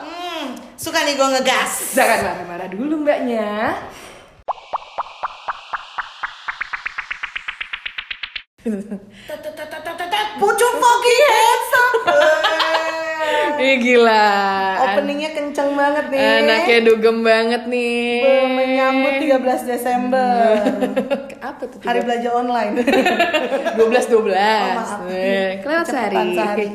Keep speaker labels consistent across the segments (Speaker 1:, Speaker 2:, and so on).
Speaker 1: Hmm, suka nih gue ngegas.
Speaker 2: Jangan marah-marah dulu mbaknya.
Speaker 1: Pucuk fucking handsome.
Speaker 2: Ih gila.
Speaker 1: Openingnya kenceng banget nih.
Speaker 2: Anaknya dugem banget nih.
Speaker 1: Be- Menyambut 13 Desember.
Speaker 2: Apa tuh?
Speaker 1: Hari belajar online.
Speaker 2: 12 12.
Speaker 1: Oh, maaf.
Speaker 2: Eh, kelewat sehari.
Speaker 1: sehari.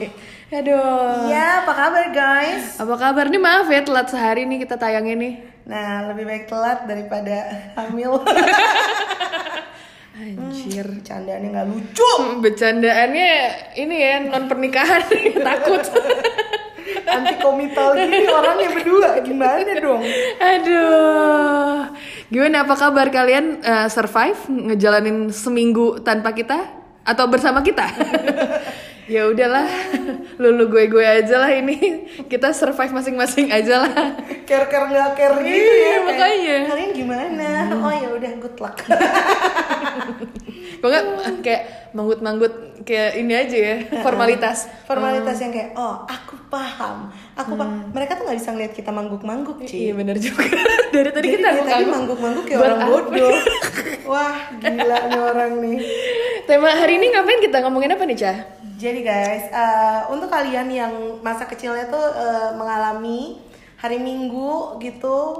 Speaker 2: Aduh.
Speaker 1: Iya, apa kabar guys?
Speaker 2: Apa kabar nih? Maaf ya telat sehari nih kita tayangin nih.
Speaker 1: Nah, lebih baik telat daripada hamil.
Speaker 2: Anjir.
Speaker 1: Bercandaannya nggak lucu.
Speaker 2: Hmm, Bercandaannya ini ya non pernikahan takut.
Speaker 1: Anti komital gini orangnya berdua gimana dong?
Speaker 2: Aduh. Gimana apa kabar kalian eh, survive ngejalanin seminggu tanpa kita atau bersama kita? ya udahlah, lulu gue gue aja lah ini kita survive masing-masing aja lah.
Speaker 1: Care care nggak care gitu
Speaker 2: Iya,
Speaker 1: ya.
Speaker 2: makanya. Hmm.
Speaker 1: Kalian gimana? Oh ya udah good luck.
Speaker 2: Kok nggak kayak manggut-manggut kayak ini aja ya formalitas.
Speaker 1: Formalitas yang kayak oh aku paham, aku paham. Mereka tuh nggak bisa ngeliat kita mangguk-mangguk
Speaker 2: Iya
Speaker 1: sih.
Speaker 2: bener juga. Dari tadi
Speaker 1: Jadi
Speaker 2: kita
Speaker 1: dari tadi mangguk-mangguk kayak orang bodoh. Wah gila nih orang nih.
Speaker 2: Tema hari ini ngapain kita ngomongin apa nih Cah?
Speaker 1: Jadi guys, eh, untuk kalian yang masa kecilnya tuh eh, mengalami hari Minggu gitu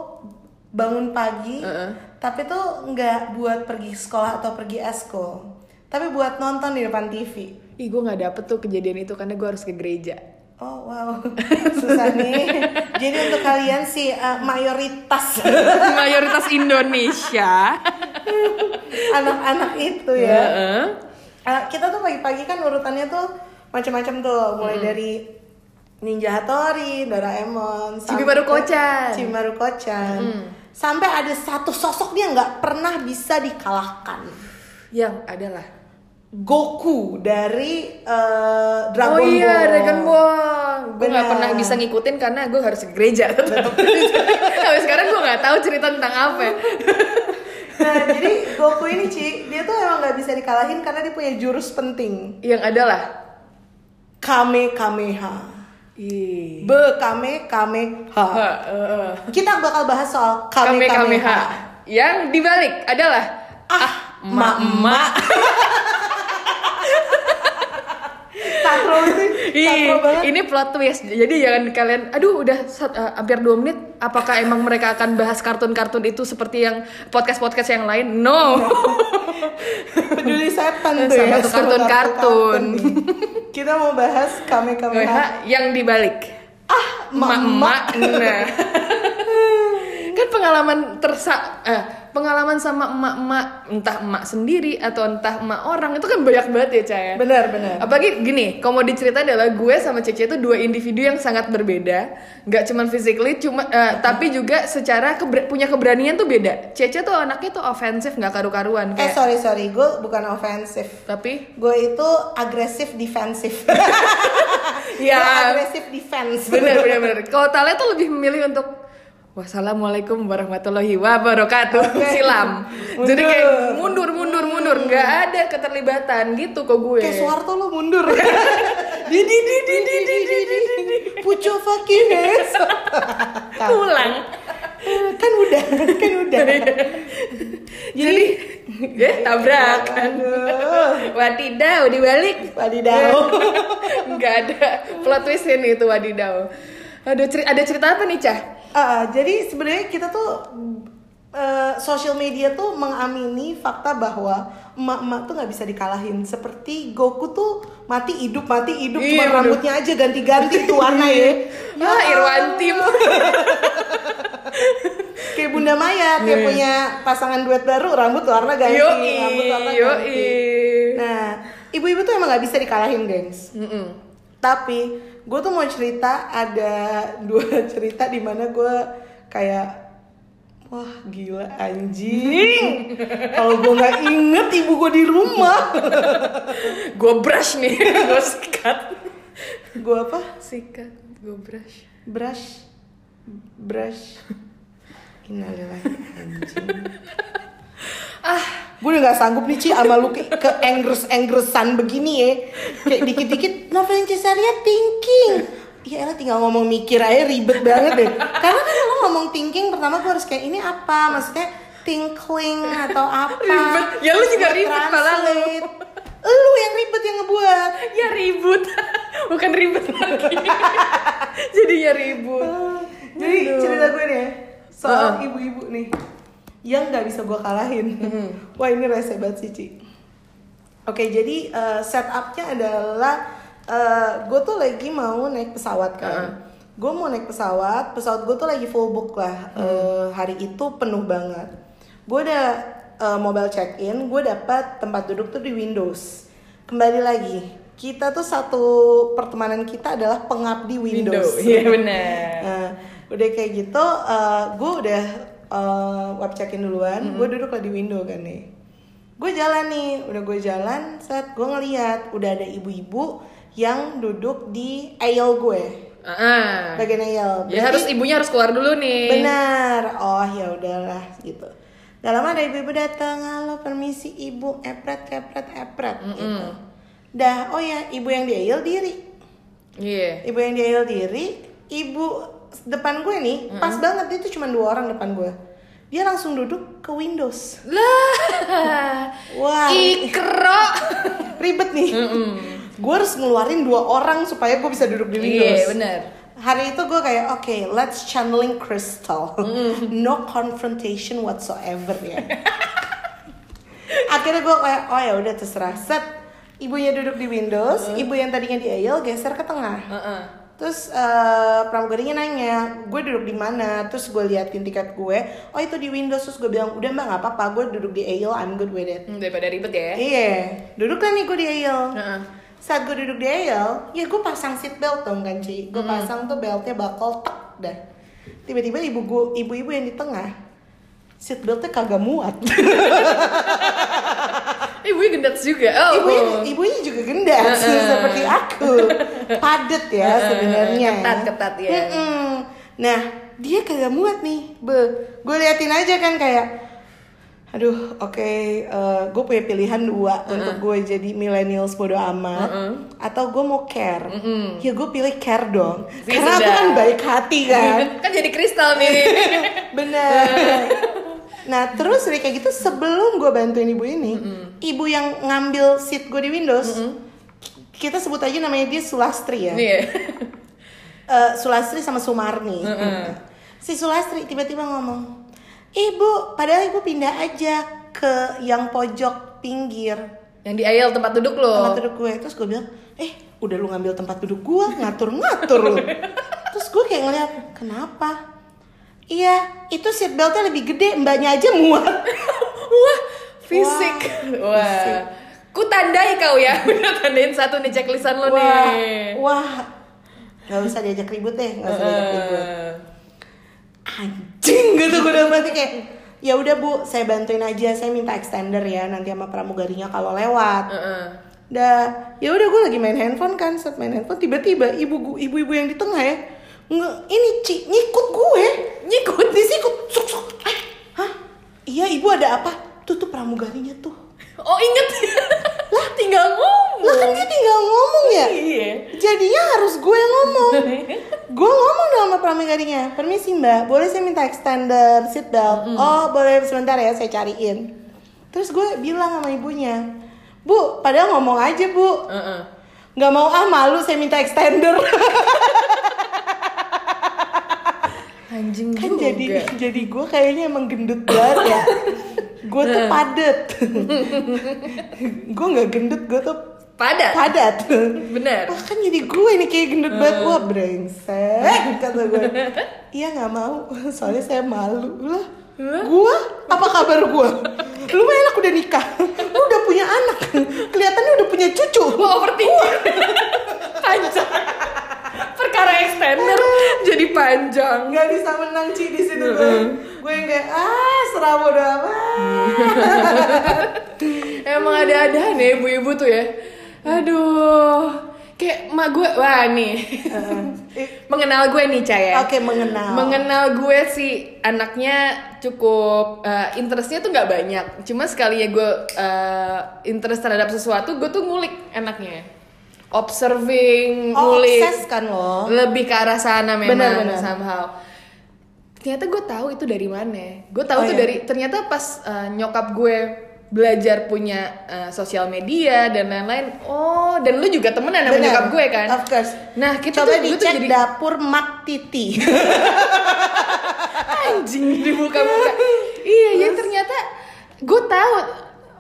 Speaker 1: bangun pagi,
Speaker 2: Heeh.
Speaker 1: tapi tuh nggak buat pergi sekolah atau pergi esko, tapi buat nonton di depan TV.
Speaker 2: Ih gue nggak dapet tuh kejadian itu karena gue harus ke gereja.
Speaker 1: Oh wow, susah nih. Jadi untuk kalian sih eh, mayoritas
Speaker 2: Mayoritas Indonesia.
Speaker 1: anak-anak itu ya.
Speaker 2: Heeh.
Speaker 1: Eh, kita tuh pagi-pagi kan urutannya tuh macam-macam tuh, mulai dari Ninja Hattori, Doraemon,
Speaker 2: Cibimaru Kocan.
Speaker 1: Cibimaru Kocan. Sampai ada satu sosok dia nggak pernah bisa dikalahkan.
Speaker 2: Yang adalah
Speaker 1: Goku dari eh, Dragon
Speaker 2: oh iya
Speaker 1: Ball.
Speaker 2: Dragon Ball. Gue nggak pernah bisa ngikutin karena gue harus ke gereja. Sampai sekarang gue nggak tahu cerita tentang apa. ya.
Speaker 1: Nah, jadi Goku ini Ci, dia tuh emang nggak bisa dikalahin karena dia punya jurus penting.
Speaker 2: Yang adalah
Speaker 1: Kame Kameha.
Speaker 2: Ih.
Speaker 1: Be Kame Kameha.
Speaker 2: Ha, eh,
Speaker 1: Kita bakal bahas soal
Speaker 2: Kame
Speaker 1: Kame
Speaker 2: Kameha.
Speaker 1: Kameha.
Speaker 2: Yang dibalik adalah
Speaker 1: Ah, emak-emak. Katro itu, katro banget.
Speaker 2: ini plot twist. Jadi jangan kalian, aduh udah eh, hampir dua menit. Apakah emang mereka akan bahas kartun-kartun itu seperti yang podcast-podcast yang lain? No.
Speaker 1: Peduli setan tuh
Speaker 2: Sama
Speaker 1: ya.
Speaker 2: kartun-kartun.
Speaker 1: Kita mau bahas Kame Kameha.
Speaker 2: Kameha yang dibalik.
Speaker 1: Ah,
Speaker 2: Emak-emak. Nah. kan pengalaman tersa eh, pengalaman sama emak-emak entah emak sendiri atau entah emak orang itu kan banyak banget ya Caya.
Speaker 1: Benar, benar.
Speaker 2: Apalagi gini, kalau mau diceritain adalah gue sama Cece itu dua individu yang sangat berbeda, nggak cuman physically, cuma eh, tapi juga secara keber- punya keberanian tuh beda. Cece tuh anaknya tuh ofensif nggak karu-karuan
Speaker 1: Eh
Speaker 2: kayak.
Speaker 1: sorry sorry, gue bukan ofensif.
Speaker 2: tapi
Speaker 1: Gue itu agresif defensif.
Speaker 2: Ya.
Speaker 1: Agresif defense.
Speaker 2: bener bener. Kalau Tale tuh lebih memilih untuk Wassalamualaikum warahmatullahi wabarakatuh silam. Jadi
Speaker 1: Mundur.
Speaker 2: kayak mundur mundur mundur nggak ada keterlibatan gitu kok gue.
Speaker 1: Kayak Soeharto lo mundur. di di di di di di di di di di. Pucuk fucking hands.
Speaker 2: Pulang.
Speaker 1: kan udah, kan udah.
Speaker 2: Jadi ya tabrakan.
Speaker 1: Aduh.
Speaker 2: Wadidaw dibalik.
Speaker 1: Wadidaw.
Speaker 2: Nggak ada plot twist ini itu wadidaw. Aduh ada cerita apa nih cah?
Speaker 1: Ah, jadi sebenarnya kita tuh eh, social media tuh mengamini fakta bahwa emak-emak tuh nggak bisa dikalahin. Seperti Goku tuh mati hidup mati hidup,
Speaker 2: Iya,
Speaker 1: cuma
Speaker 2: bener.
Speaker 1: rambutnya aja ganti-ganti tuh warna ya.
Speaker 2: Ah, Irwantim.
Speaker 1: Kayak Bunda Maya, dia
Speaker 2: Nih.
Speaker 1: punya pasangan duet baru, rambut warna ganti,
Speaker 2: Yoi,
Speaker 1: rambut warna
Speaker 2: yoi.
Speaker 1: ganti. Nah, ibu-ibu tuh emang nggak bisa dikalahin, gengs.
Speaker 2: Mm-mm.
Speaker 1: Tapi gue tuh mau cerita ada dua cerita di mana gue kayak wah gila anjing. Kalau gue nggak inget ibu gue di rumah,
Speaker 2: Gue brush nih, gue sikat.
Speaker 1: gue apa?
Speaker 2: Sikat, gue brush.
Speaker 1: Brush. brush Innalillahi anjing ah. Gue udah gak sanggup nih Ci sama lu ke, ke enggres engresan begini ya. Kayak dikit dikit novel Cesaria thinking. Iya elah tinggal ngomong mikir aja ribet banget deh. Karena kan lo ngomong thinking pertama gue harus kayak ini apa? Maksudnya tinkling atau apa?
Speaker 2: Ribet. Ya, lu juga ribet malah lu.
Speaker 1: Lu yang ribet yang ngebuat.
Speaker 2: Ya ribut. Bukan ribet lagi. Jadinya ribut.
Speaker 1: Jadi cerita gue nih ya, soal ibu-ibu nih yang nggak bisa gue kalahin.
Speaker 2: Mm-hmm.
Speaker 1: Wah ini rese banget sih Ci. Oke jadi eh, setupnya adalah eh, gue tuh lagi mau naik pesawat kan.
Speaker 2: Heeh.
Speaker 1: Gue mau naik pesawat, pesawat gue tuh lagi full book lah.
Speaker 2: Mm-hmm.
Speaker 1: Eh, hari itu penuh banget. Gue udah eh, mobile check in, gue dapat tempat duduk tuh di Windows. Kembali lagi, kita tuh satu pertemanan kita adalah pengabdi Windows.
Speaker 2: iya benar
Speaker 1: Nah, udah kayak gitu, gue udah uh, web check-in duluan, gue duduk lah di window kan nih. Gue jalan nih, udah gue jalan, saat gue ngeliat udah ada ibu-ibu yang duduk di aisle gue,
Speaker 2: Ah.
Speaker 1: bagian aisle.
Speaker 2: ya harus ibunya harus keluar dulu nih
Speaker 1: Benar. Oh ya udahlah gitu. Gak lama ada ibu-ibu datang, halo permisi ibu, epret epret epret gitu. Dah, oh ya ibu yang di aisle diri.
Speaker 2: iya
Speaker 1: Ibu yang di aisle diri, ibu depan gue nih, pas banget dia tuh cuma dua orang depan gue. Dia langsung duduk ke Windows.
Speaker 2: lah
Speaker 1: Wah,
Speaker 2: ikro
Speaker 1: ribet nih. Gue harus ngeluarin dua orang supaya gue bisa duduk di Windows.
Speaker 2: iya benar
Speaker 1: Hari itu gue kayak, oke, let's channeling crystal, no confrontation whatsoever ya. Akhirnya gue kayak, oh ya udah terserah. Set, ibunya duduk di Windows, ibu yang tadinya di aisle geser ke tengah.
Speaker 2: Heeh.
Speaker 1: Terus eh, pramugarinya nanya, gue duduk di mana? Terus gue liatin tiket gue, oh itu di Windows. Terus gue bilang, udah mbak nggak apa-apa, gue duduk di aisle, I'm good with it.
Speaker 2: Hmm, daripada ribet ya
Speaker 1: Iya, duduk lah nih gue di aisle.
Speaker 2: Heeh.
Speaker 1: Saat gue duduk di aisle, ya gue pasang seat belt dong kan Ci. Gue pasang tuh beltnya bakal tek dah. Tiba-tiba ibu gue, ibu-ibu yang di tengah, seat beltnya kagak muat.
Speaker 2: ibunya gendat juga oh
Speaker 1: ibunya, ibunya juga gendat seperti aku, padet ya sebenarnya.
Speaker 2: ketat, ketat ya.
Speaker 1: Mm-mm. Nah, dia kagak muat nih, be. Gue liatin aja kan kayak, aduh, oke, gue punya pilihan dua untuk gue jadi millennials bodo amat, atau gue mau care. Ya gue pilih care dong,
Speaker 2: Sih,
Speaker 1: karena aku kan baik hati kan.
Speaker 2: kan jadi kristal nih
Speaker 1: Bener. Nah terus udah kayak gitu sebelum gue bantuin ibu ini, ibu yang ngambil seat gue di Windows, kita sebut aja namanya dia Sulastri ya.
Speaker 2: iya
Speaker 1: Eh, Sulastri sama Sumarni. Si Sulastri tiba-tiba ngomong, ibu, padahal ibu pindah aja ke yang pojok pinggir
Speaker 2: yang di aisle tempat duduk lo
Speaker 1: tempat duduk gue. Terus gue bilang, eh udah lu ngambil tempat duduk gue, ngatur-ngatur lu. Terus gue kayak ngeliat, kenapa? Iya, itu seat beltnya lebih gede, mbaknya aja muat.
Speaker 2: wah fisik
Speaker 1: Wah,
Speaker 2: wah,
Speaker 1: fisik.
Speaker 2: ku tandai kau ya udah tandain satu nih checklistan lo
Speaker 1: Wah,
Speaker 2: nih
Speaker 1: wah, nggak usah diajak ribut deh, nggak usah diajak ribut. Anjing gitu gue udah mati kayak, ya udah bu, saya bantuin aja, saya minta extender ya nanti sama pramugarinya kalau lewat.
Speaker 2: eh, eh.
Speaker 1: Dah, ya udah gue lagi main handphone kan, saat main handphone tiba-tiba ibu gu- ibu-ibu yang di tengah ya, nge, ini Ci, nyikut gue, nyikut, disikut, suk, suk. Eh, hah? Iya ibu ada apa? Tuh tuh pramugarinya tuh.
Speaker 2: oh inget lah tinggal ngomong
Speaker 1: Lah kan dia tinggal ngomong ya.
Speaker 2: iya
Speaker 1: Jadinya harus gue yang ngomong. gue ngomong dong sama pramugarinya, permisi mbak, boleh saya minta extender seat belt? Oh boleh sebentar ya, saya cariin. Terus gue bilang sama ibunya, bu, padahal ngomong aja bu,
Speaker 2: Eh, eh.
Speaker 1: nggak mau ah malu saya minta extender.
Speaker 2: anjing
Speaker 1: kan
Speaker 2: juga.
Speaker 1: jadi jadi gue kayaknya emang gendut banget ya. gue tuh padet. gue nggak gendut, gue tuh
Speaker 2: padat?
Speaker 1: padat.
Speaker 2: bener.
Speaker 1: Wah kan jadi gue nih kayak gendut banget. Wah brengsek Kata gue Iya gak mau. Soalnya saya malu Lah. Gue? Apa kabar gue? Lu mah enak udah nikah. Lu udah punya anak. Kelihatannya udah punya cucu.
Speaker 2: Wah, overthinking. Panjang perkara extender jadi panjang.
Speaker 1: Gak bisa menang Ci di situ gue Gue yang kayak Ah serah bodo
Speaker 2: emang ada-ada nih ibu-ibu tuh ya. Aduh. Kayak emak gue wah nih.
Speaker 1: Eh,
Speaker 2: mengenal gue nih Caya
Speaker 1: Oke mengenal.
Speaker 2: mengenal gue sih anaknya cukup eh, interestnya tuh nggak banyak. Cuma sekali ya gue eh, interest terhadap sesuatu gue tuh ngulik anaknya observing
Speaker 1: Oh,
Speaker 2: ngulik
Speaker 1: obses kan lo.
Speaker 2: lebih ke arah sana memang
Speaker 1: Benar, benar.
Speaker 2: somehow ternyata gue tahu itu dari mana gue tahu
Speaker 1: Oh,
Speaker 2: tuh
Speaker 1: iya.
Speaker 2: dari ternyata pas eh, nyokap gue belajar punya eh, sosial media dan lain-lain oh dan lu juga temenan sama nyokap gue kan
Speaker 1: Of course.
Speaker 2: nah kita
Speaker 1: Coba
Speaker 2: tuh gue tuh jadi
Speaker 1: dapur Mak Titi.
Speaker 2: anjing di muka-muka iya ya ternyata gue tahu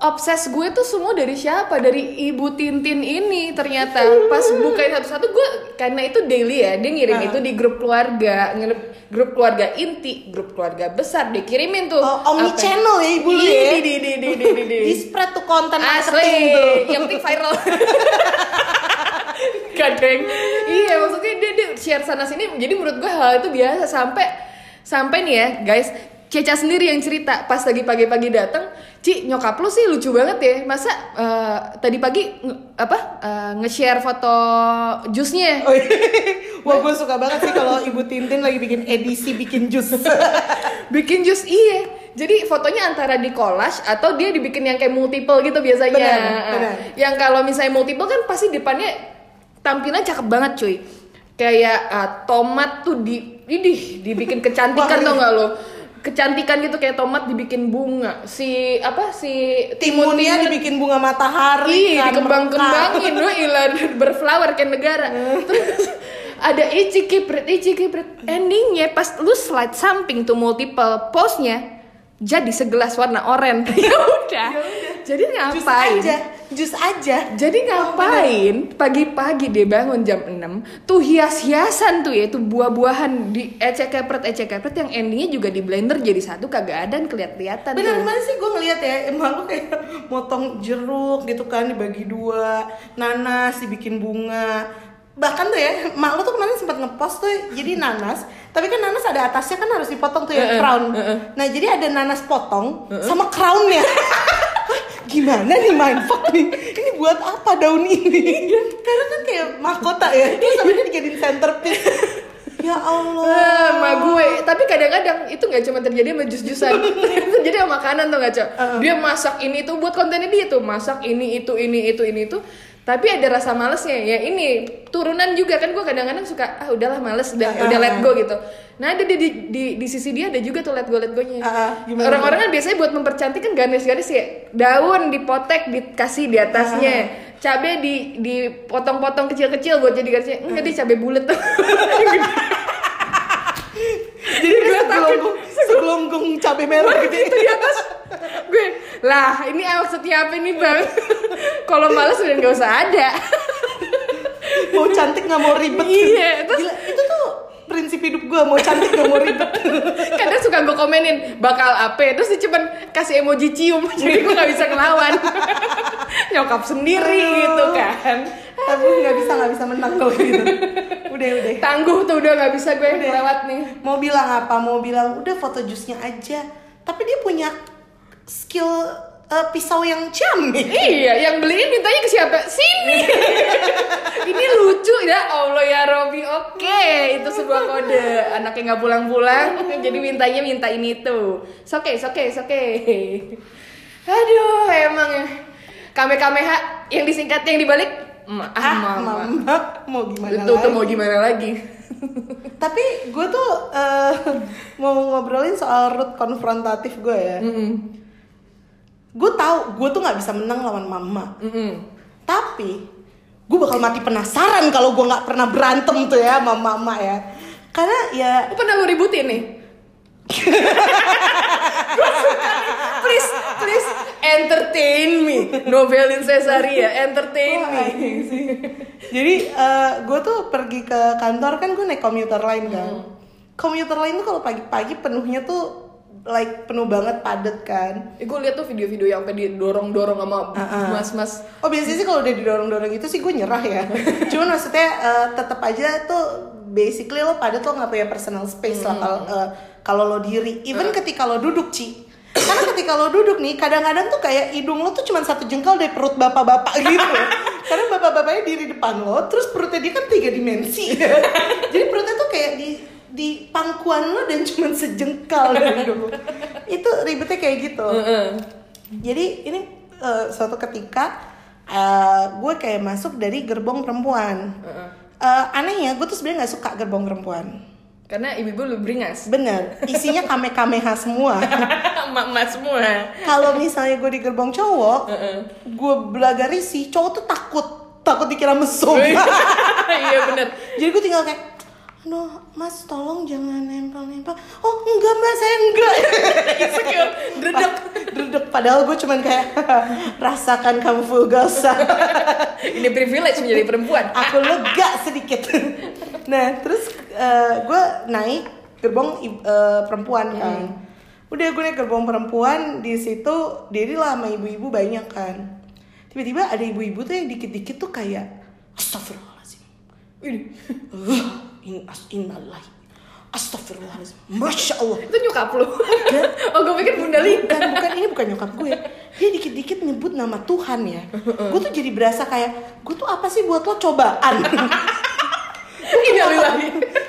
Speaker 2: obses gue tuh semua dari siapa dari ibu Tintin ini ternyata pas bukain satu-satu gue karena itu daily ya dia ngirim
Speaker 1: Ah.
Speaker 2: itu di grup keluarga ngirim grup keluarga inti grup keluarga besar dikirimin tuh
Speaker 1: Oh, omni
Speaker 2: Apa?
Speaker 1: channel ya ibu lu ya.
Speaker 2: di di di di di di, di.
Speaker 1: Di spread tuh konten
Speaker 2: asli
Speaker 1: tuh.
Speaker 2: yang penting viral kadang iya maksudnya dia, dia share sana sini jadi menurut gue hal itu biasa sampai sampai nih ya guys Ceca sendiri yang cerita pas lagi pagi-pagi datang, Ci nyokap lu sih lucu banget ya, masa eh, tadi pagi apa eh, nge-share foto jusnya,
Speaker 1: Oh, iya. Wah gue suka banget sih kalau ibu Tintin lagi bikin edisi bikin jus.
Speaker 2: bikin jus iya, jadi fotonya antara di collage atau dia dibikin yang kayak multiple gitu biasanya.
Speaker 1: Benar, benar.
Speaker 2: Yang kalau misalnya multiple kan pasti depannya tampilan cakep banget cuy. Kayak ah, tomat tuh di idih dibikin kecantikan tau nggak lo? Kecantikan gitu kayak tomat dibikin bunga. Si apa si
Speaker 1: Timunnya
Speaker 2: timun-
Speaker 1: dibikin bunga matahari.
Speaker 2: Iya,
Speaker 1: kan,
Speaker 2: dikembang-kembangin loh ilan berflower kayak negara. Terus ada ichi kiprit, ichi kiprit. Endingnya pas lu slide samping tuh multiple postnya jadi segelas warna oranye. ya udah. Jadi ngapain?
Speaker 1: Jus aja.
Speaker 2: Jadi ngapain pagi-pagi dia bangun jam 6 tuh hias-hiasan tuh ya tuh buah-buahan di ecek kepret ecek kepret yang endingnya juga di blender jadi satu kagak ada dan kelihatan
Speaker 1: Bener mana sih gue ngeliat ya emang lu kayak motong jeruk gitu kan dibagi dua, nanas dibikin bunga. Bahkan tuh ya, mak lu tuh kemarin sempat ngepost tuh jadi nanas, tapi kan nanas ada atasnya kan harus dipotong tuh ya crown. Nah jadi ada nanas potong sama crownnya. Gimana nih mindfuck nih? Ini buat apa daun ini? Karena kan kayak mahkota ya, terus sampai dia dijadiin centerpiece. Ya Allah.
Speaker 2: Ah, sama gue. Tapi kadang-kadang itu nggak cuma terjadi sama jus-jusan. Itu terjadi sama makanan tuh nggak cok? Dia masak ini tuh buat kontennya dia tuh. Masak ini itu ini itu ini itu tapi ada rasa malesnya ya ini turunan juga kan gue kadang-kadang suka ah udahlah males udah
Speaker 1: Ah,
Speaker 2: udah
Speaker 1: ah,
Speaker 2: let go gitu. Nah ada di, di, di, di sisi dia ada juga tuh let go let go nya
Speaker 1: Ah, ah,
Speaker 2: orang-orang kan biasanya buat mempercantik kan garis-garis ya daun dipotek dikasih di atasnya. Cabai di dipotong-potong kecil-kecil buat jadi garisnya. Enggak dia cabai bulat. Tuh
Speaker 1: Jadi gue segelonggung, segelonggung cabai merah gitu.
Speaker 2: itu di atas. Gue lah ini maksudnya apa nih bang. Kalau males udah nggak usah ada.
Speaker 1: Mau cantik nggak mau ribet.
Speaker 2: Iya, terus-
Speaker 1: Gila, itu tuh prinsip hidup gue mau cantik nggak mau ribet.
Speaker 2: Kadang suka gue komenin bakal apa terus dia cuman kasih emoji cium jadi gue nggak bisa ngelawan. Nyokap sendiri
Speaker 1: Aduh.
Speaker 2: gitu kan
Speaker 1: tapi nggak bisa nggak bisa menang kalau gitu udah udah
Speaker 2: tangguh tuh udah nggak bisa gue lewat nih
Speaker 1: mau bilang apa mau bilang udah foto jusnya aja tapi dia punya skill eh, pisau yang ciamik
Speaker 2: Iya, yang beliin mintanya ke siapa? Sini. ini lucu ya Allah ya Robi. Oke, itu sebuah kode. Anaknya nggak pulang-pulang, jadi mintanya minta ini tuh. Oke, oke, oke. Aduh, emang ya. Kame kameha yang disingkat yang dibalik Ma, ah,
Speaker 1: ah
Speaker 2: mama.
Speaker 1: mama mau gimana
Speaker 2: Itu tuh
Speaker 1: lagi
Speaker 2: mau gimana lagi?
Speaker 1: tapi gue tuh eh, mau ngobrolin soal root konfrontatif gue ya
Speaker 2: Mm-mm.
Speaker 1: gue tahu gue tuh nggak bisa menang lawan mama
Speaker 2: Mm-mm.
Speaker 1: tapi gue bakal mati penasaran kalau gue nggak pernah berantem tuh ya sama mama ya karena ya
Speaker 2: Lu pernah lu ributin nih? Please, please entertain me. Novelin Cesaria, entertain
Speaker 1: Wah,
Speaker 2: me.
Speaker 1: anjing sih. jadi gue tuh pergi ke kantor kan gue naik komuter lain kan komuter lain tuh kalau pagi-pagi penuhnya tuh like penuh banget padet kan
Speaker 2: Eh, gue liat tuh video-video yang sampai didorong-dorong sama mas-mas.
Speaker 1: Oh biasanya sih kalau udah didorong-dorong itu sih gue nyerah ya. Cuman maksudnya eh, tetap aja tuh basically lo pada tuh nggak punya personal space lah kalau kalau lo diri. Even ketika lo duduk ci. Karena ketika lo duduk nih kadang-kadang tuh kayak hidung lo tuh cuma satu jengkal dari perut bapak-bapak gitu. Karena bapak-bapaknya diri depan lo, terus perutnya dia kan tiga dimensi. Jadi perutnya tuh kayak di di pangkuan lo dan cuma sejengkal dari dulu. Itu ribetnya kayak gitu. Jadi ini eh, suatu ketika eh, gue kayak masuk dari gerbong perempuan. Eh, anehnya gue tuh sebenarnya nggak suka gerbong perempuan.
Speaker 2: Karena ibu-ibu lu beringas.
Speaker 1: Bener, isinya kame-kameha semua.
Speaker 2: Emak-emak semua.
Speaker 1: Kalau misalnya gue di gerbong cowok, gue belaga risih, cowok tuh takut, takut dikira mesum.
Speaker 2: iya bener.
Speaker 1: Jadi gue tinggal kayak, aduh mas tolong jangan nempel-nempel. Oh enggak mbak, saya enggak.
Speaker 2: Insecure. Dredek.
Speaker 1: Duduk, padahal gue cuman kayak, rasakan kamu vulgasa.
Speaker 2: Ini privilege menjadi perempuan.
Speaker 1: Aku lega sedikit. nah terus gue naik gerbong eh, perempuan kan. Udah gue naik gerbong perempuan di situ dirilah sama ibu-ibu banyak kan. Tiba-tiba ada ibu-ibu tuh yang dikit-dikit tuh kayak Astagfirullahaladzim. Ini, uh, innalillahi. Astagfirullahaladzim. Masya Allah.
Speaker 2: Itu nyokap lu. oh, gue pikir Bunda Lina.
Speaker 1: Bukan, bukan ini bukan nyokap gue. Dia dikit-dikit nyebut nama Tuhan ya. Gue tuh jadi berasa kayak gue tuh apa sih buat lo cobaan.
Speaker 2: Innalillahi.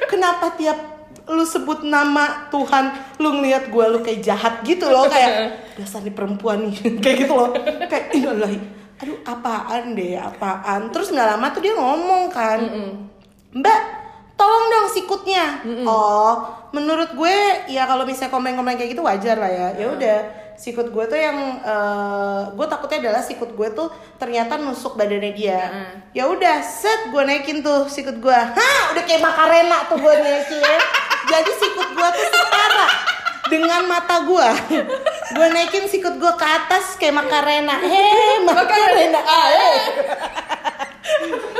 Speaker 1: Kenapa tiap lu sebut nama Tuhan lu ngelihat gue lu kayak jahat gitu loh kayak dasar nih perempuan nih kayak gitu loh kayak innalillahi aduh apaan deh apaan terus nggak lama tuh dia ngomong kan mbak tolong dong sikutnya. Oh menurut gue ya kalau misalnya komen-komen kayak gitu wajar lah ya. Ya udah sikut gue tuh yang eh, gue takutnya adalah sikut gue tuh ternyata nusuk badannya dia. Ya udah set gue naikin tuh sikut gue. Hah udah kayak makarena tuh gue naikin. Jadi sikut gue tuh setara dengan mata gue. Gue naikin sikut gue ke atas kayak makarena heh makarena ah, eh.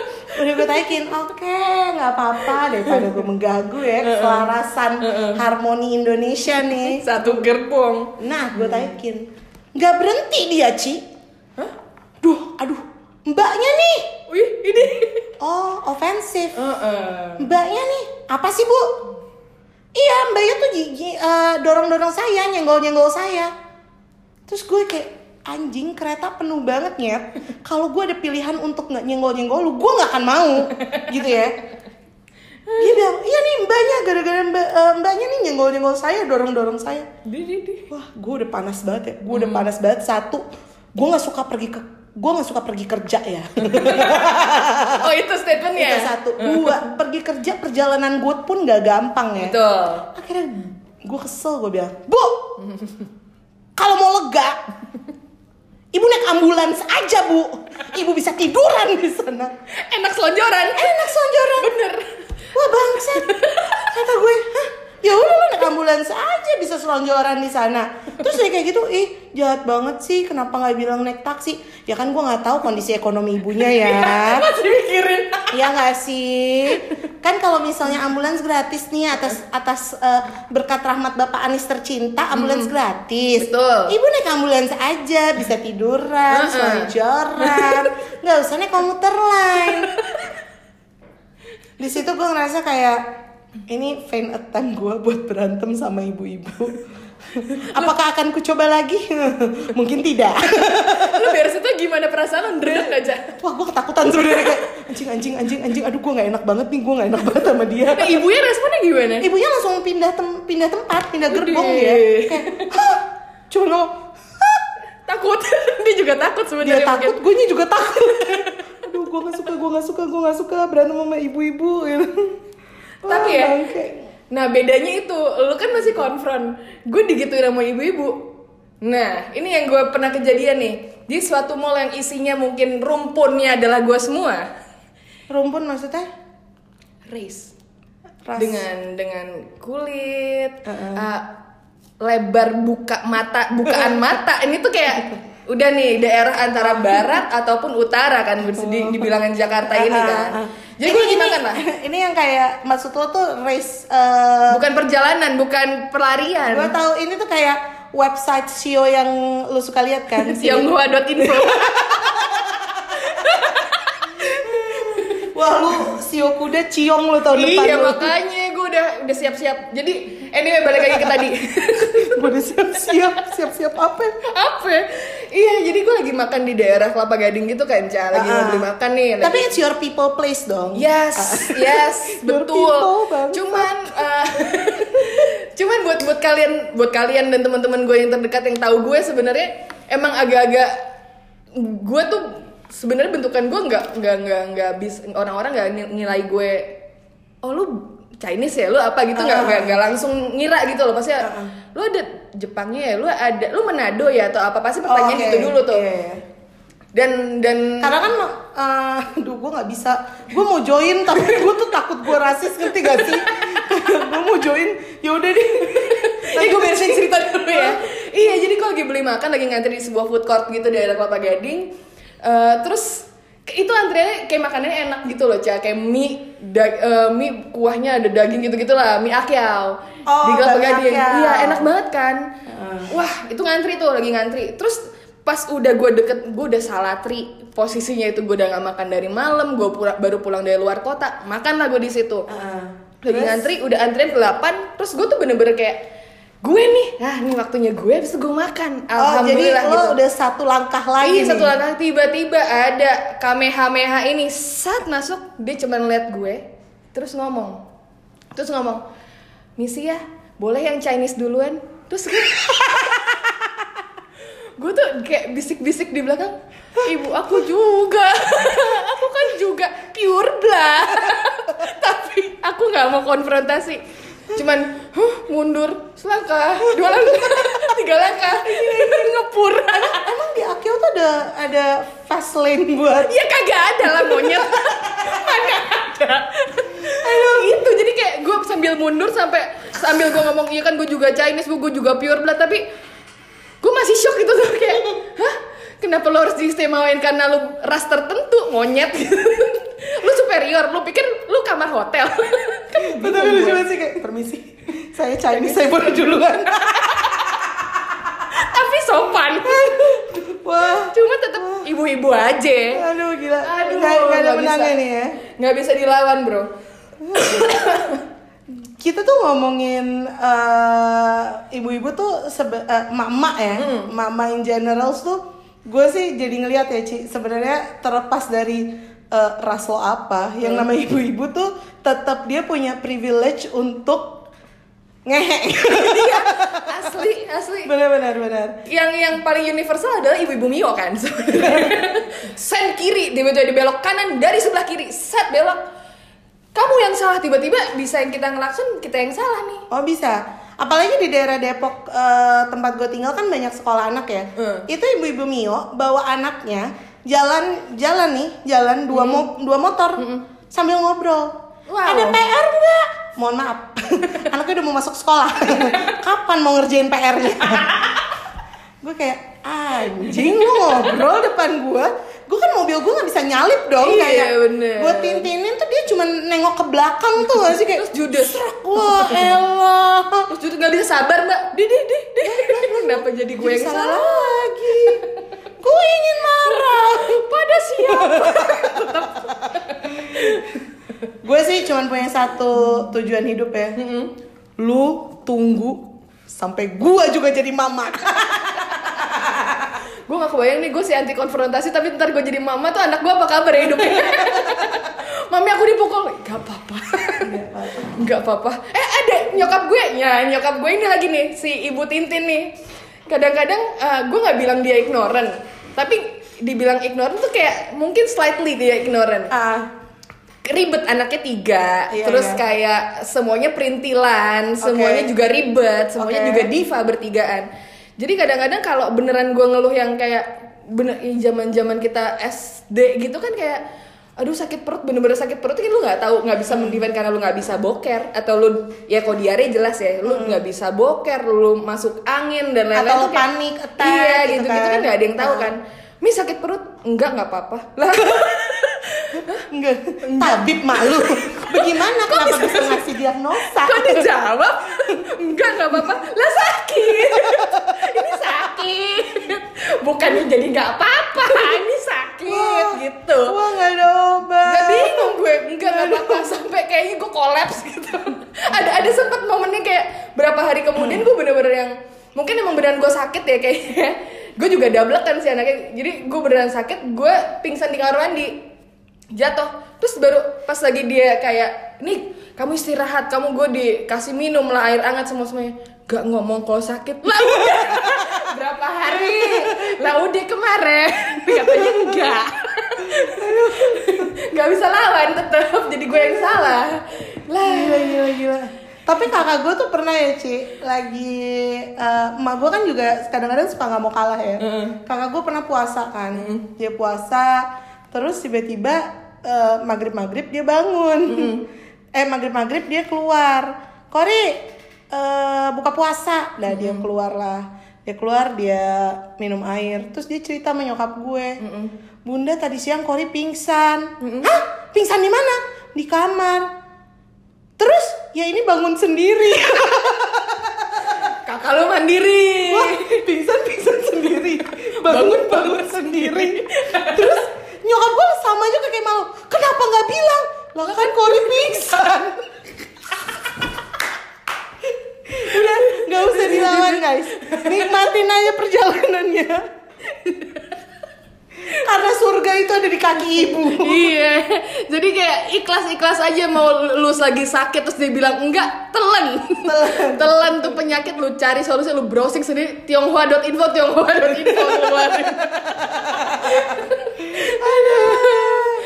Speaker 1: udah gue taikin oke nggak apa-apa daripada gue mengganggu ya keselarasan harmoni Indonesia nih.
Speaker 2: Satu gerbong.
Speaker 1: nah gue taikin nggak berhenti dia Ci? Duh aduh. Mbaknya nih.
Speaker 2: Wih, ini.
Speaker 1: oh ofensif
Speaker 2: Heeh.
Speaker 1: mbaknya nih apa sih bu? Iya mbaknya tuh gigi dorong dorong saya nyenggol nyenggol saya. Terus gue kayak anjing kereta penuh banget nyet. Kalau gue ada pilihan untuk nggak nyenggol nyenggol lu gue nggak akan mau. Gitu ya. Dia bilang iya nih mbaknya gara-gara mbak, eh, mbaknya nih nyenggol nyenggol saya dorong dorong saya.
Speaker 2: Di, di, di.
Speaker 1: wah gue udah panas banget ya. Gue udah panas banget. Satu gue nggak suka pergi ke gue nggak suka pergi kerja ya.
Speaker 2: Oh, itu statementnya.
Speaker 1: itu satu. Dua pergi kerja perjalanan gue pun nggak gampang ya.
Speaker 2: Betul.
Speaker 1: akhirnya gue kesel gue bilang bu kalau mau lega ibu naik ambulans aja bu. Ibu bisa tiduran di sana.
Speaker 2: Enak selonjoran.
Speaker 1: enak sonjoran
Speaker 2: Bener.
Speaker 1: wah bangsat. Kata gue hah? Ya udah naik ambulans aja bisa selonjoran di sana. Terus dia kayak gitu ih jahat banget sih. Kenapa nggak bilang naik taksi? Ya kan gue nggak tahu kondisi ekonomi ibunya ya.
Speaker 2: Masih mikirin.
Speaker 1: Iya nggak sih? Kan kalau misalnya ambulans gratis nih atas atas eh, berkat rahmat Bapak Anies tercinta ambulans gratis.
Speaker 2: Betul.
Speaker 1: Ibu naik ambulans aja bisa tiduran,
Speaker 2: Uh-uh.
Speaker 1: selonjoran, nggak usah naik komuter lain. Di situ gue ngerasa kayak ini faint attempt gue buat berantem sama ibu-ibu. Apakah akan ku coba lagi? Mungkin tidak.
Speaker 2: Lu beres itu gimana perasaan lu? Aja.
Speaker 1: Wah gue ketakutan sebenarnya kayak anjing anjing anjing anjing aduh gue nggak enak banget nih gue nggak enak banget sama dia.
Speaker 2: Nah, ibunya responnya gimana?
Speaker 1: Ibunya langsung pindah tem pindah tempat pindah gerbong dia kayak ngomong
Speaker 2: Takut. Dia juga takut
Speaker 1: dia
Speaker 2: sebenarnya.
Speaker 1: takut gue juga takut. aduh gue nggak suka gue nggak suka gue nggak suka berantem sama ibu-ibu gitu.
Speaker 2: Tapi ya,
Speaker 1: bangke.
Speaker 2: Nah bedanya itu, lu kan masih konfront Gue digituin sama ibu-ibu. Nah ini yang gue pernah kejadian nih. Di suatu mall yang isinya mungkin rumpunnya adalah gue semua.
Speaker 1: Rumpun maksudnya?
Speaker 2: Race.
Speaker 1: Ras.
Speaker 2: Dengan dengan kulit
Speaker 1: Uh-uh.
Speaker 2: uh, Lebar buka mata, bukaan mata. Ini tuh kayak udah nih daerah antara barat ataupun utara kan di, di bilangan Jakarta ini kan. Jadi gue gimana lah?
Speaker 1: ini yang kayak maksud lo tuh race eh,
Speaker 2: Bukan perjalanan, bukan pelarian.
Speaker 1: gue tahu ini tuh kayak website SEO yang lu suka lihat kan
Speaker 2: Tionghoa.info.
Speaker 1: Wah lu sio kuda ciong lu tahun depan
Speaker 2: iya makanya gue udah udah siap-siap. Jadi anyway balik lagi ke tadi.
Speaker 1: Gue udah siap-siap, siap-siap apa?
Speaker 2: Apa? Ya? Iya, jadi gue lagi makan di daerah Kelapa Gading gitu kan, Ca. Lagi mau
Speaker 1: Ah.
Speaker 2: beli makan nih. Lagi...
Speaker 1: Tapi it's your people place dong.
Speaker 2: Yes, yes,
Speaker 1: Your
Speaker 2: betul. Cuman, eh, cuman buat buat kalian, buat kalian dan teman-teman gue yang terdekat yang tahu gue sebenarnya emang agak-agak gue tuh sebenarnya bentukan gue nggak nggak nggak nggak bis orang-orang nggak ni- nilai gue oh lu Chinese ya lu apa gitu nggak
Speaker 1: Ah.
Speaker 2: nggak langsung ngira gitu loh pasti lu ada Jepangnya ya lu ada lu Manado ya atau apa pasti pertanyaan
Speaker 1: Oh, oke.
Speaker 2: gitu dulu tuh
Speaker 1: Iya, iya.
Speaker 2: dan dan
Speaker 1: Karena kan, eh, aduh gue nggak bisa. Gue mau join tapi gue tuh takut gue rasis ngerti gak sih? gue mau join, ya udah deh.
Speaker 2: Ini gue beresin cerita dulu ya. iya, jadi gue lagi beli makan, lagi ngantri di sebuah food court gitu di daerah Kelapa Gading. Eh, terus itu antriannya kayak makanannya enak gitu loh, Ca. Kayak mie, da- eh, mie kuahnya ada daging gitu-gitu lah, mie akyao.
Speaker 1: Oh,
Speaker 2: di Kelapa Gading. Iya, enak banget kan. Wah, itu ngantri tuh, lagi ngantri. Terus pas udah gue deket, gue udah salah tri. Posisinya itu gue udah gak makan dari malam, gue baru pulang dari luar kota, makan lah gue di situ lagi
Speaker 1: Terus?
Speaker 2: ngantri udah antrian ke 8 terus gue tuh bener-bener kayak gue nih. Ah ini waktunya gue habis itu gue makan.
Speaker 1: Oh, jadi
Speaker 2: alhamdulillah
Speaker 1: lo
Speaker 2: gitu.
Speaker 1: udah satu langkah lagi
Speaker 2: Iya satu langkah. Tiba-tiba ada kamehameha ini. Saat masuk dia cuma lihat gue terus ngomong. Terus ngomong misi ya boleh yang Chinese duluan? Terus gue gue tuh kayak bisik-bisik di belakang ibu aku juga. Aku kan juga pure blood tapi aku nggak mau konfrontasi cuman huh, mundur selangkah dua langkah tiga langkah ngepur.
Speaker 1: Emang di Akio tuh ada ada fast lane buat
Speaker 2: ya kagak ada lah monyet. Ada? Aduh itu jadi kayak gue sambil mundur sampai sambil gue ngomong iya kan gue juga Chinese gue juga pure blood. Tapi gue masih shock gitu tuh kayak hah? Kenapa lo harus diistimewain karena lu ras tertentu monyet? Lu superior lu pikir lu kamar hotel
Speaker 1: Tapi lucu banget sih kayak permisi. Saya Chinese, saya boleh duluan.
Speaker 2: tapi sopan
Speaker 1: Wah.
Speaker 2: cuma tetap ibu-ibu aja
Speaker 1: Aduh gila.
Speaker 2: Aduh,
Speaker 1: Nggak, nggak ada menangnya nih ya.
Speaker 2: nggak bisa dilawan bro
Speaker 1: Kita tuh ngomongin eh, ibu-ibu tuh sebe- eh, mama ya, mama in general tuh gue sih jadi ngeliat ya Ci sebenarnya terlepas dari eh, ras lo apa, yang namanya ibu-ibu tuh tetap dia punya privilege untuk ngehe.
Speaker 2: Iya, asli asli
Speaker 1: benar-benar benar.
Speaker 2: yang yang paling universal adalah ibu-ibu Mio kan sen kiri tiba-tiba dibelok kanan dari sebelah kiri set belok kamu yang salah tiba-tiba bisa yang kita ngelakson kita yang salah nih
Speaker 1: Oh bisa. Apalagi di daerah Depok eh, tempat gue tinggal kan banyak sekolah anak ya.
Speaker 2: Hmm.
Speaker 1: Itu ibu-ibu Mio bawa anaknya jalan jalan nih jalan dua mo- dua motor sambil ngobrol.
Speaker 2: Wow.
Speaker 1: Ada PR nggak? Mohon maaf, anaknya udah mau masuk sekolah. Kapan mau ngerjain PR-nya? gue kayak anjing lu ngobrol depan gue gue kan mobil gue nggak bisa nyalip dong.
Speaker 2: Iya,
Speaker 1: kayak
Speaker 2: bener.
Speaker 1: gue tintinin tuh dia cuma nengok ke belakang tuh gak sih? Kayak
Speaker 2: terus judes.
Speaker 1: Wah elah.
Speaker 2: Terus judes nggak bisa sabar mbak. Di di di di kenapa jadi gue yang
Speaker 1: salah? lagi gue ingin marah
Speaker 2: pada siapa?
Speaker 1: Gue sih cuman punya satu tujuan hidup ya. Lu tunggu sampai gue juga jadi mama.
Speaker 2: Gue gak kebayang nih gue si anti konfrontasi tapi ntar gue jadi mama tuh anak gue apa kabar ya hidupnya? Mami aku dipukul. Gak apa-apa. Nggak apa-apa. Eh ada nyokap gue. Ya nyokap gue ini lagi nih si ibu Tintin nih kadang-kadang eh, gue nggak bilang dia ignorant tapi dibilang ignorant tuh kayak mungkin slightly dia ignorant
Speaker 1: ah
Speaker 2: ribet anaknya tiga
Speaker 1: Iya,
Speaker 2: terus
Speaker 1: iya.
Speaker 2: kayak semuanya perintilan semuanya juga ribet semuanya
Speaker 1: Oke.
Speaker 2: juga diva bertigaan jadi kadang-kadang kalau beneran gue ngeluh yang kayak bener zaman zaman kita SD gitu kan kayak aduh sakit perut bener-bener sakit perut. Kan lu nggak tahu nggak bisa mendefend karena lu nggak bisa boker. Atau lu ya kok diare jelas ya lu nggak bisa boker lu masuk angin dan lain-lain
Speaker 1: Atau lu
Speaker 2: kayak-
Speaker 1: panik attack
Speaker 2: iya
Speaker 1: gitu
Speaker 2: gitu gitu kan.
Speaker 1: kan.
Speaker 2: nggak ada yang tahu
Speaker 1: Ah.
Speaker 2: kan. Mi sakit perut? Enggak nggak apa-apa. Lah
Speaker 1: enggak tabib malu bagaimana kenapa bisa ngasih diagnosa
Speaker 2: Kok dijawab? Enggak, enggak apa-apa. Lah sakit. Ini sakit. Bukannya jadi enggak apa-apa. Ini sakit gitu.
Speaker 1: wah nggak ada obat
Speaker 2: Gak bingung gue, enggak enggak apa-apa sampai kayaknya gue kolaps gitu. ada ada sempet momennya kayak berapa hari kemudian gue bener-bener yang mungkin emang beneran gue sakit ya kayaknya. gue juga double kan si anaknya jadi gue beneran sakit gue pingsan di kamar mandi jatuh. Terus baru pas lagi dia kayak nih kamu istirahat kamu gue dikasih minum lah air hangat semua semuanya. Gak ngomong kalau sakit. Lah udah. Berapa hari? Lah udah kemarin. Katanya enggak. Nggak bisa lawan tetap jadi gue yang salah. Lah.
Speaker 1: Gila gila gila. Tapi kakak gue tuh pernah ya Ci lagi eh, emak gue kan juga kadang-kadang suka nggak mau kalah ya. Kakak gue pernah puasa kan, dia puasa, terus tiba-tiba eh, maghrib maghrib dia bangun, eh maghrib maghrib dia keluar, Kori eh, buka puasa, nah dia keluar lah, dia keluar dia minum air, terus dia cerita sama nyokap gue, Bunda tadi siang Kori pingsan, hah? Pingsan di mana? Di kamar. Terus ya ini bangun sendiri.
Speaker 2: kakak lu mandiri.
Speaker 1: Wah, pingsan pingsan sendiri. Bangun bangun sendiri. Terus nyokap gue sama aja kayak malu. Kenapa nggak bilang? Lah kan Kori pingsan. Udah nggak usah dilawan guys. Nikmatin aja perjalanannya. Karena surga itu ada di kaki ibu.
Speaker 2: iya jadi kayak ikhlas ikhlas aja mau lu lagi sakit terus dia bilang enggak telan telan tuh penyakit lu cari solusi lu browsing sendiri tionghoa.info tionghoa.info keluarin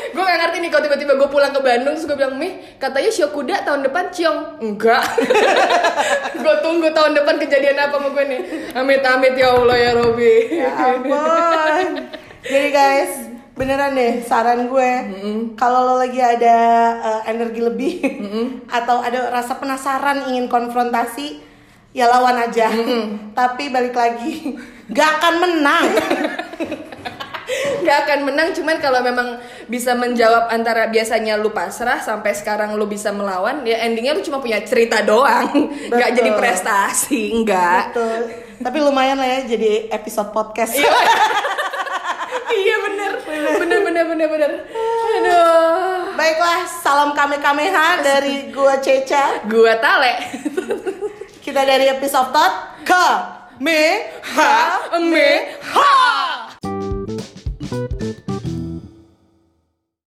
Speaker 2: gue gak ngerti nih kalau tiba-tiba gue pulang ke Bandung terus gue bilang mih katanya Shokuda tahun depan ciong enggak gue tunggu tahun depan kejadian apa sama gue nih amit amit ya Allah ya Robi
Speaker 1: Ya ampun. Jadi guys, beneran deh saran gue. Kalau lo lagi ada eh, energi lebih atau ada rasa penasaran ingin konfrontasi, ya lawan aja. Tapi balik lagi, gak akan menang.
Speaker 2: nggak akan menang cuman kalau memang bisa menjawab antara biasanya lu pasrah sampai sekarang lu bisa melawan ya endingnya lu cuma punya cerita doang. Nggak jadi prestasi enggak
Speaker 1: Betul. Tapi lumayan lah ya jadi episode podcast.
Speaker 2: iya. Bener. Bener bener bener bener. Aduh.
Speaker 1: Baiklah, salam kame kameha dari gua Ceca.
Speaker 2: gua tale.
Speaker 1: Kita dari episode tot ke me ha
Speaker 2: me ha